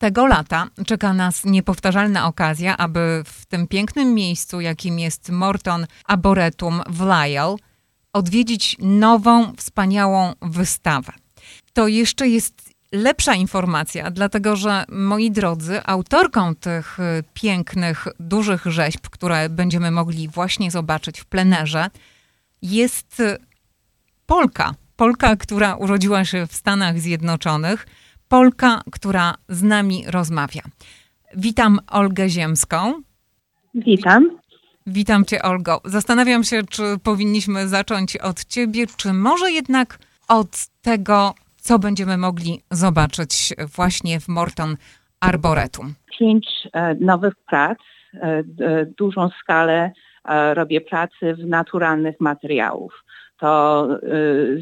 Tego lata czeka nas niepowtarzalna okazja, aby w tym pięknym miejscu, jakim jest Morton Arboretum w Lyle, odwiedzić nową, wspaniałą wystawę. To jeszcze jest lepsza informacja, dlatego że moi drodzy, autorką tych y, pięknych, dużych rzeźb, które będziemy mogli właśnie zobaczyć w plenerze, jest Polka. Polka, która urodziła się w Stanach Zjednoczonych, Polka, która z nami rozmawia. Witam Olgę Ziemską. Witam. Witam Cię, Olgo. Zastanawiam się, czy powinniśmy zacząć od Ciebie, czy może jednak od tego, co będziemy mogli zobaczyć właśnie w Morton Arboretum. Pięć e, nowych prac, e, e, dużą skalę robię pracy w naturalnych materiałów. To e,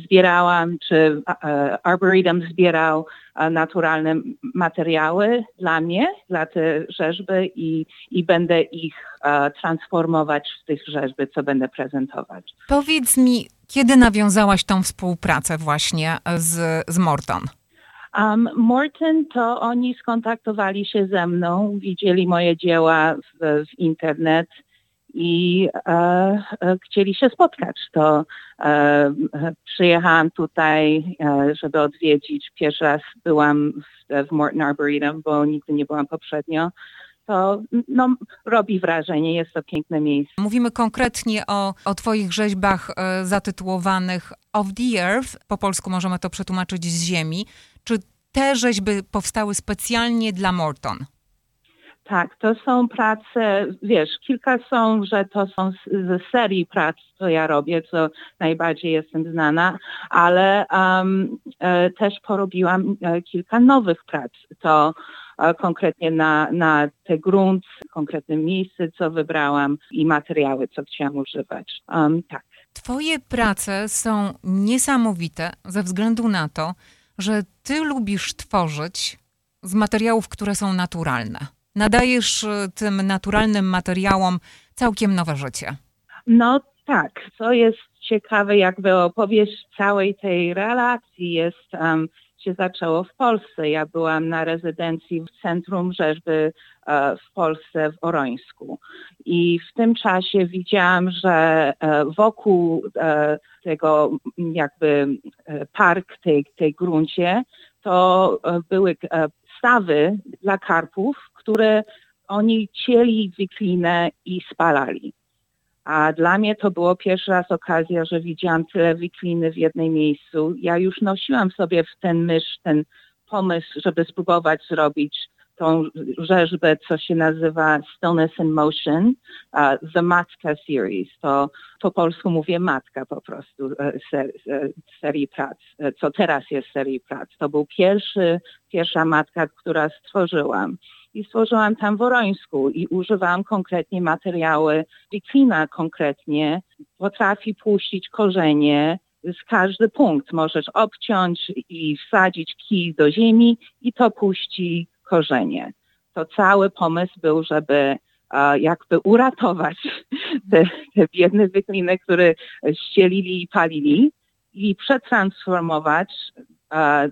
zbierałam, czy e, Arboretum zbierał e, naturalne materiały dla mnie, dla te rzeźby i, i będę ich e, transformować w tych rzeźby, co będę prezentować. Powiedz mi, kiedy nawiązałaś tą współpracę właśnie z, z Morton? Um, Morton to oni skontaktowali się ze mną, widzieli moje dzieła w, w internet i e, e, chcieli się spotkać. To e, przyjechałam tutaj, e, żeby odwiedzić. Pierwszy raz byłam w, w Morton Arboretum, bo nigdy nie byłam poprzednio. To no, robi wrażenie, jest to piękne miejsce. Mówimy konkretnie o, o Twoich rzeźbach e, zatytułowanych Of the Earth. Po polsku możemy to przetłumaczyć z ziemi. Czy te rzeźby powstały specjalnie dla Morton? Tak, to są prace, wiesz, kilka są, że to są z, z serii prac, co ja robię, co najbardziej jestem znana, ale um, e, też porobiłam e, kilka nowych prac. To e, konkretnie na, na te grunt, konkretne miejsce, co wybrałam i materiały, co chciałam używać. Um, tak. Twoje prace są niesamowite ze względu na to, że Ty lubisz tworzyć z materiałów, które są naturalne. Nadajesz y, tym naturalnym materiałom całkiem nowe życie. No tak, co jest ciekawe, jakby opowieść całej tej relacji jest, um, się zaczęło w Polsce. Ja byłam na rezydencji w Centrum Rzeźby e, w Polsce, w Orońsku. I w tym czasie widziałam, że e, wokół e, tego jakby e, park tej, tej gruncie, to e, były e, stawy dla karpów, które oni cieli wiklinę i spalali. A dla mnie to było pierwszy raz okazja, że widziałam tyle wikliny w jednym miejscu. Ja już nosiłam sobie w ten mysz, ten pomysł, żeby spróbować zrobić tą rzeźbę, co się nazywa Stillness in Motion, uh, The Matka Series. To po polsku mówię matka po prostu e, ser, e, serii prac, e, co teraz jest serii prac. To był pierwszy, pierwsza matka, która stworzyłam. I stworzyłam tam w Orońsku i używałam konkretnie materiały. Wiklina konkretnie potrafi puścić korzenie, z każdy punkt możesz obciąć i wsadzić kij do ziemi i to puści korzenie. To cały pomysł był, żeby jakby uratować te, te biedne wykliny, które ścielili i palili i przetransformować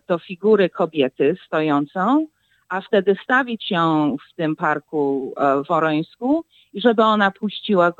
do figury kobiety stojącą, a wtedy stawić ją w tym parku e, w Orońsku i żeby ona puściła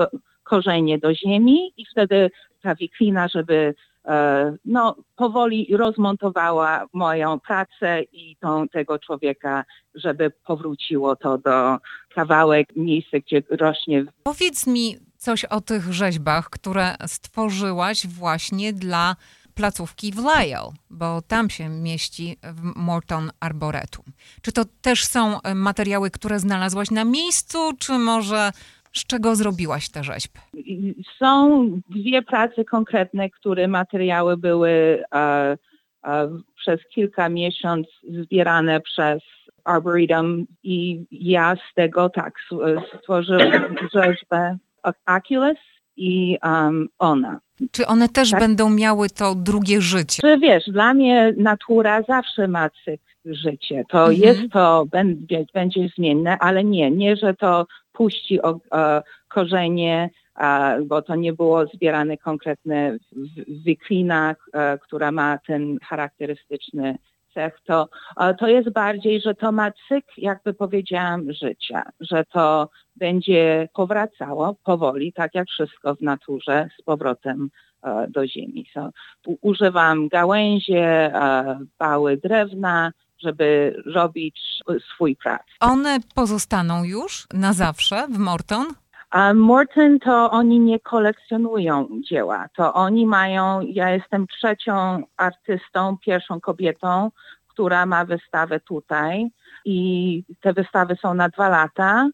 korzenie do ziemi i wtedy ta wiklina, żeby e, no, powoli rozmontowała moją pracę i tą, tego człowieka, żeby powróciło to do kawałek miejsca, gdzie rośnie. Powiedz mi coś o tych rzeźbach, które stworzyłaś właśnie dla placówki w Lyle, bo tam się mieści Morton Arboretum. Czy to też są e, materiały, które znalazłaś na miejscu, czy może z czego zrobiłaś te rzeźby? Są dwie prace konkretne, które materiały były e, e, przez kilka miesięcy zbierane przez Arboretum i ja z tego tak stworzyłam rzeźbę Oculus i um, ona. Czy one też tak? będą miały to drugie życie? Czy wiesz, dla mnie natura zawsze ma cykl życie. To mhm. jest to, będzie, będzie zmienne, ale nie, nie, że to puści o, o, korzenie, a, bo to nie było zbierane konkretne wyklina, a, która ma ten charakterystyczny to, to jest bardziej, że to ma cykl, jakby powiedziałam, życia, że to będzie powracało powoli, tak jak wszystko w naturze, z powrotem do ziemi. So, używam gałęzie, bały drewna, żeby robić swój prac. One pozostaną już na zawsze w Morton? A Morton to oni nie kolekcjonują dzieła. To oni mają, ja jestem trzecią artystą, pierwszą kobietą, która ma wystawę tutaj i te wystawy są na dwa lata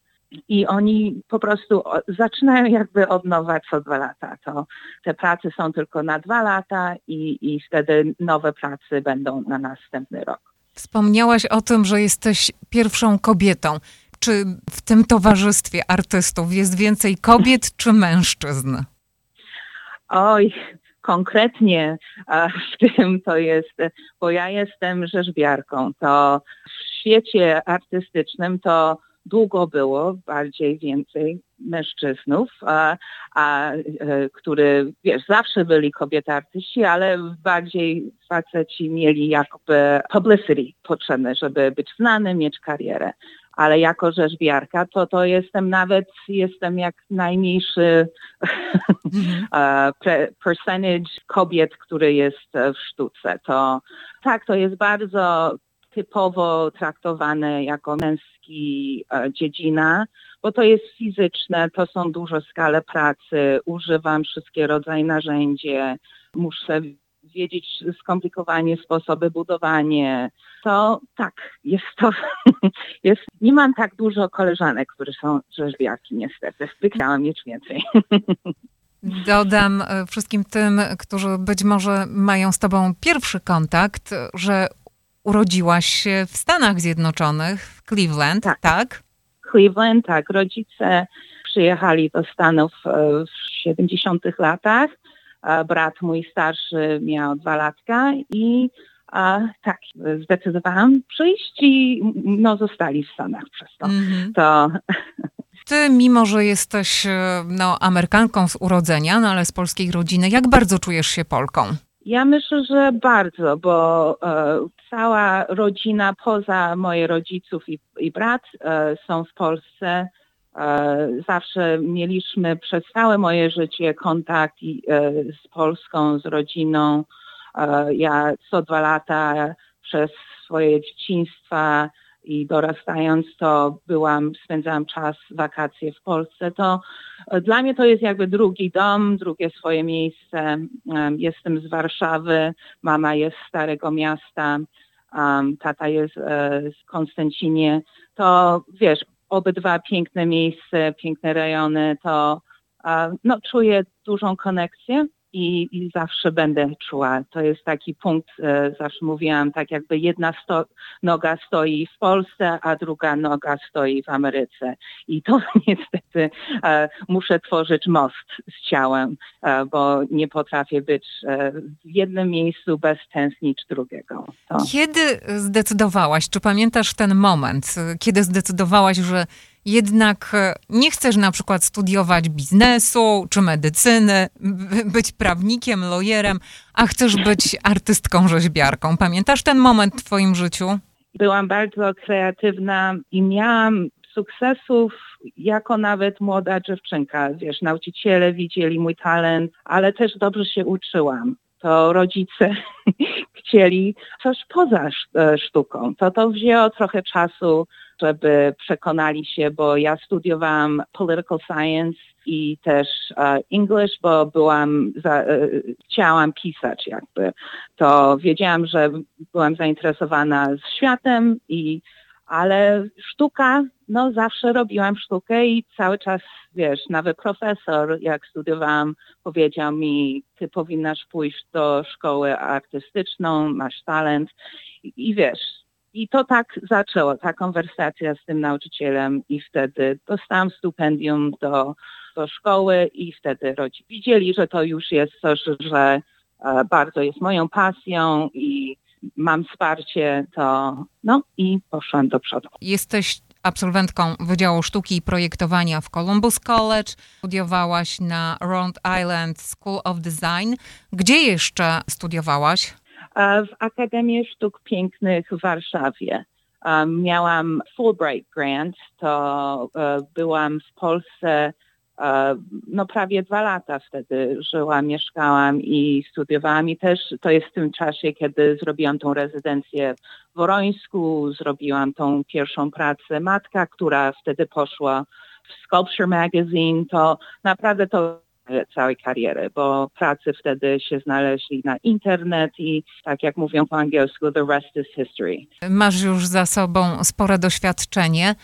i oni po prostu zaczynają jakby od nowa co dwa lata. To te prace są tylko na dwa lata i, i wtedy nowe prace będą na następny rok. Wspomniałaś o tym, że jesteś pierwszą kobietą. Czy w tym towarzystwie artystów jest więcej kobiet czy mężczyzn? Oj, konkretnie w tym to jest, bo ja jestem rzeźbiarką, to w świecie artystycznym to długo było bardziej więcej mężczyznów, a, a, e, który, wiesz, zawsze byli kobiety artyści, ale bardziej faceci mieli jakby publicity potrzebne, żeby być znany, mieć karierę. Ale jako rzeźbiarka, to to jestem nawet, jestem jak najmniejszy mm percentage kobiet, który jest w sztuce. To tak, to jest bardzo typowo traktowane jako męski e, dziedzina, bo to jest fizyczne, to są duże skale pracy, używam wszystkie rodzaje narzędzi, muszę wiedzieć skomplikowanie sposoby budowania. To tak, jest to, jest, nie mam tak dużo koleżanek, które są rzeźbiarki niestety, chciałam mieć więcej. Dodam e, wszystkim tym, którzy być może mają z Tobą pierwszy kontakt, że urodziłaś się w Stanach Zjednoczonych, w Cleveland, tak? tak? Cleveland, tak. Rodzice przyjechali do Stanów e, w 70 latach. Brat mój starszy miał dwa latka i a, tak, zdecydowałam przyjść i no, zostali w Stanach przez to. Mm -hmm. to ty, mimo że jesteś e, no, Amerykanką z urodzenia, no, ale z polskiej rodziny, jak bardzo czujesz się Polką? Ja myślę, że bardzo, bo e, cała rodzina poza moich rodziców i, i brat e, są w Polsce. E, zawsze mieliśmy przez całe moje życie kontakt e, z Polską, z rodziną. E, ja co dwa lata przez swoje dzieciństwa i dorastając to byłam, spędzałam czas, wakacje w Polsce, to dla mnie to jest jakby drugi dom, drugie swoje miejsce. Jestem z Warszawy, mama jest z Starego Miasta, tata jest z Konstancinie. To wiesz, obydwa piękne miejsca, piękne rejony, to no, czuję dużą konekcję i, i zawsze będę czuła. To jest taki punkt, e, zawsze mówiłam, tak jakby jedna sto, noga stoi w Polsce, a druga noga stoi w Ameryce. I to niestety e, muszę tworzyć most z ciałem, e, bo nie potrafię być w jednym miejscu bez tęsknić drugiego. To. Kiedy zdecydowałaś, czy pamiętasz ten moment, kiedy zdecydowałaś, że jednak e, nie chcesz na przykład studiować biznesu czy medycyny, być prawnikiem, lawyerem, a chcesz być artystką, rzeźbiarką. Pamiętasz ten moment w twoim życiu? Byłam bardzo kreatywna i miałam sukcesów jako nawet młoda dziewczynka. Wiesz, nauczyciele widzieli mój talent, ale też dobrze się uczyłam. To rodzice chcieli coś poza e, sztuką. To to wzięło trochę czasu żeby przekonali się, bo ja studiowałam political science i też uh, English, bo byłam, za, uh, chciałam pisać jakby. To wiedziałam, że byłam zainteresowana światem i ale sztuka, no zawsze robiłam sztukę i cały czas, wiesz, nawet profesor, jak studiowałam, powiedział mi, ty powinnaś pójść do szkoły artystyczną, masz talent. I, i wiesz, i to tak zaczęło, ta konwersacja z tym nauczycielem i wtedy dostałam stypendium do, do szkoły i wtedy rodzice widzieli, że to już jest coś, że e, bardzo jest moją pasją i mam wsparcie, to no i poszłam do przodu. Jesteś absolwentką Wydziału Sztuki i Projektowania w Columbus College. Studiowałaś na Rhode Island School of Design. Gdzie jeszcze studiowałaś? w Akademii Sztuk Pięknych w Warszawie. Miałam Fulbright Grant, to byłam w Polsce no prawie dwa lata wtedy żyłam, mieszkałam i studiowałam i też to jest w tym czasie, kiedy zrobiłam tą rezydencję w Worońsku, zrobiłam tą pierwszą pracę matka, która wtedy poszła w Sculpture Magazine, to naprawdę to całej kariery, bo pracy wtedy się znaleźli na internet i tak jak mówią po angielsku, the rest is history. Masz już za sobą spore doświadczenie.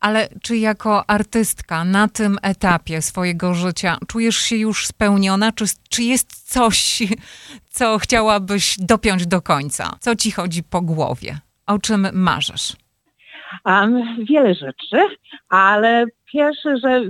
Ale czy jako artystka na tym etapie swojego życia czujesz się już spełniona? Czy, czy jest coś, co chciałabyś dopiąć do końca? Co ci chodzi po głowie? O czym marzysz? Um, wiele rzeczy, ale pierwsze, że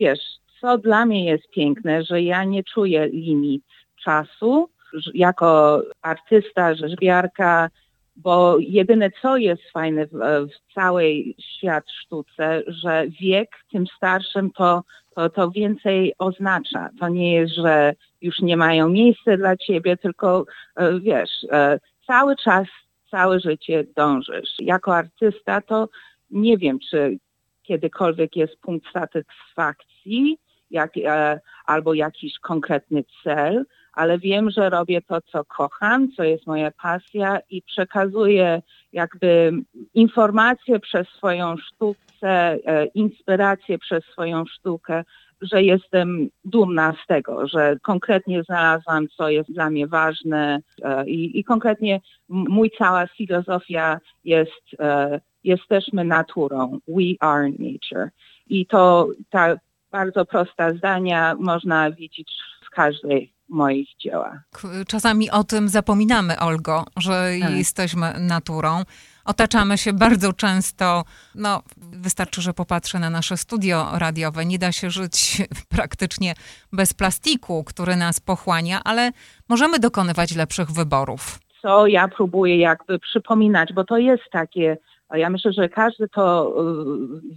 wiesz, co dla mnie jest piękne, że ja nie czuję limit czasu. Jako artysta, rzeźbiarka, bo jedyne co jest fajne w, w całej świat sztuce, że wiek tym starszym to, to, to więcej oznacza. To nie jest, że już nie mają miejsca dla ciebie, tylko e, wiesz, e, cały czas, całe życie dążysz. Jako artysta to nie wiem, czy kiedykolwiek jest punkt satysfakcji, jak, e, albo jakiś konkretny cel, ale wiem, że robię to, co kocham, co jest moja pasja i przekazuję jakby informacje przez swoją sztukę, e, inspirację przez swoją sztukę, że jestem dumna z tego, że konkretnie znalazłam, co jest dla mnie ważne e, i, i konkretnie mój cała filozofia jest e, jesteśmy naturą, we are nature. I to ta bardzo prosta zdania można widzieć w każdej moich dziełach. Czasami o tym zapominamy, Olgo, że tak. jesteśmy naturą. Otaczamy się bardzo często, no wystarczy, że popatrzę na nasze studio radiowe. Nie da się żyć praktycznie bez plastiku, który nas pochłania, ale możemy dokonywać lepszych wyborów. Co ja próbuję jakby przypominać, bo to jest takie, ja myślę, że każdy to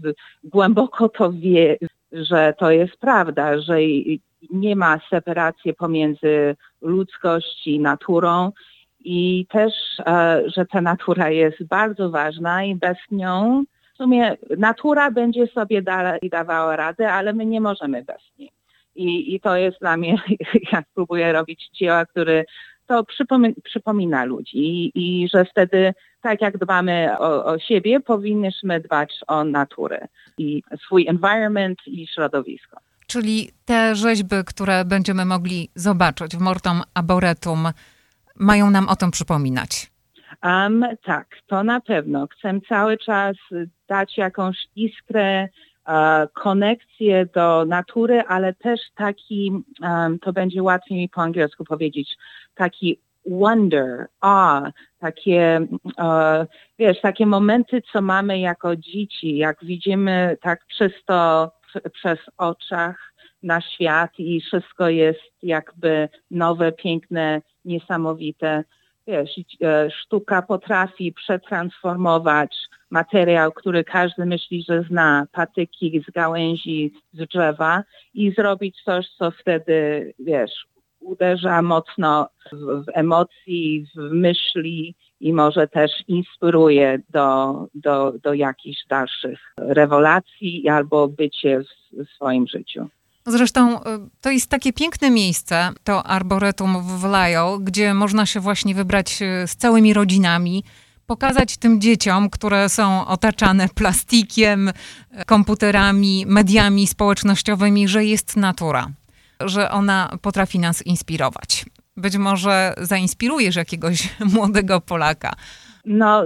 y, głęboko to wie, że to jest prawda, że nie ma separacji pomiędzy ludzkością i naturą i też, e, że ta natura jest bardzo ważna i bez nią w sumie natura będzie sobie dalej dawała radę, ale my nie możemy bez niej. I, I to jest dla mnie, jak próbuję robić dzieła, które to przypomi przypomina ludzi I, i, że wtedy, tak jak dbamy o, o, siebie, powinniśmy dbać o naturę i swój environment i środowisko. Czyli te rzeźby, które będziemy mogli zobaczyć w Mortom Arboretum, mają nam o tym przypominać. Um, tak, to na pewno. Chcę cały czas dać jakąś iskrę, e, konekcję do natury, ale też taki, um, to będzie łatwiej mi po angielsku powiedzieć, taki wonder, awe, takie, e, wiesz, takie momenty, co mamy jako dzieci, jak widzimy tak czysto przez oczach na świat i wszystko jest jakby nowe, piękne, niesamowite. Wiesz, e, sztuka potrafi przetransformować materiał, który każdy myśli, że zna, patyki z gałęzi, z drzewa i zrobić coś, co wtedy, wiesz, uderza mocno w, w emocji, w myśli i może też inspiruje do, do, do jakichś dalszych rewelacji albo bycie w, swoim życiu. Zresztą y, to jest takie piękne miejsce, to Arboretum w Lyle, gdzie można się właśnie wybrać y, z całymi rodzinami, pokazać tym dzieciom, które są otaczane plastikiem, komputerami, mediami społecznościowymi, że jest natura, że ona potrafi nas inspirować. Być może zainspirujesz jakiegoś młodego Polaka. No,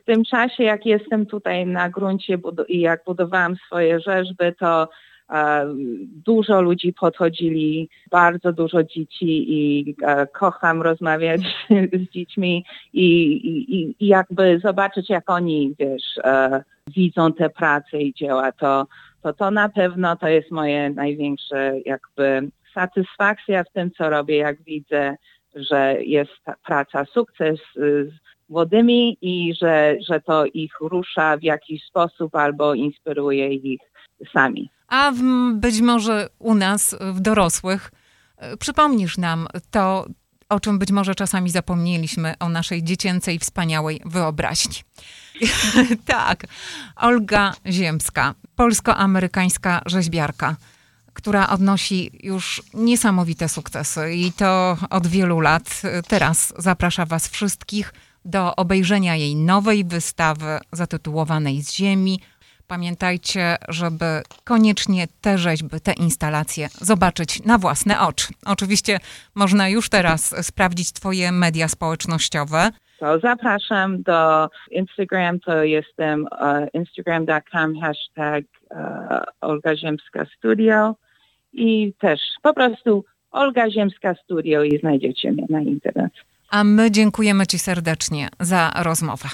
w tym czasie, jak jestem tutaj na gruncie i jak budowałam swoje rzeźby, to e, dużo ludzi podchodzili, bardzo dużo dzieci i e, kocham rozmawiać z dziećmi i, i, i jakby zobaczyć, jak oni, wiesz, e, widzą te prace i dzieła, to, to to na pewno to jest moje największe jakby satysfakcja w tym, co robię, jak widzę, że jest praca, sukces z młodymi i że, że to ich rusza w jakiś sposób albo inspiruje ich sami. A w, być może u nas, w dorosłych, e, przypomnisz nam to, o czym być może czasami zapomnieliśmy, o naszej dziecięcej, wspaniałej wyobraźni. tak, Olga Ziemska, polsko-amerykańska rzeźbiarka, która odnosi już niesamowite sukcesy i to od wielu lat. Teraz zaprasza Was wszystkich do obejrzenia jej nowej wystawy zatytułowanej Z Ziemi. Pamiętajcie, żeby koniecznie te rzeźby, te instalacje zobaczyć na własne oczy. Oczywiście można już teraz sprawdzić Twoje media społecznościowe. To zapraszam do Instagram, to jestem uh, instagram.com hashtag uh, Olga Ziemska Studio i też po prostu Olga Ziemska Studio i znajdziecie mnie na internet. A my dziękujemy Ci serdecznie za rozmowę.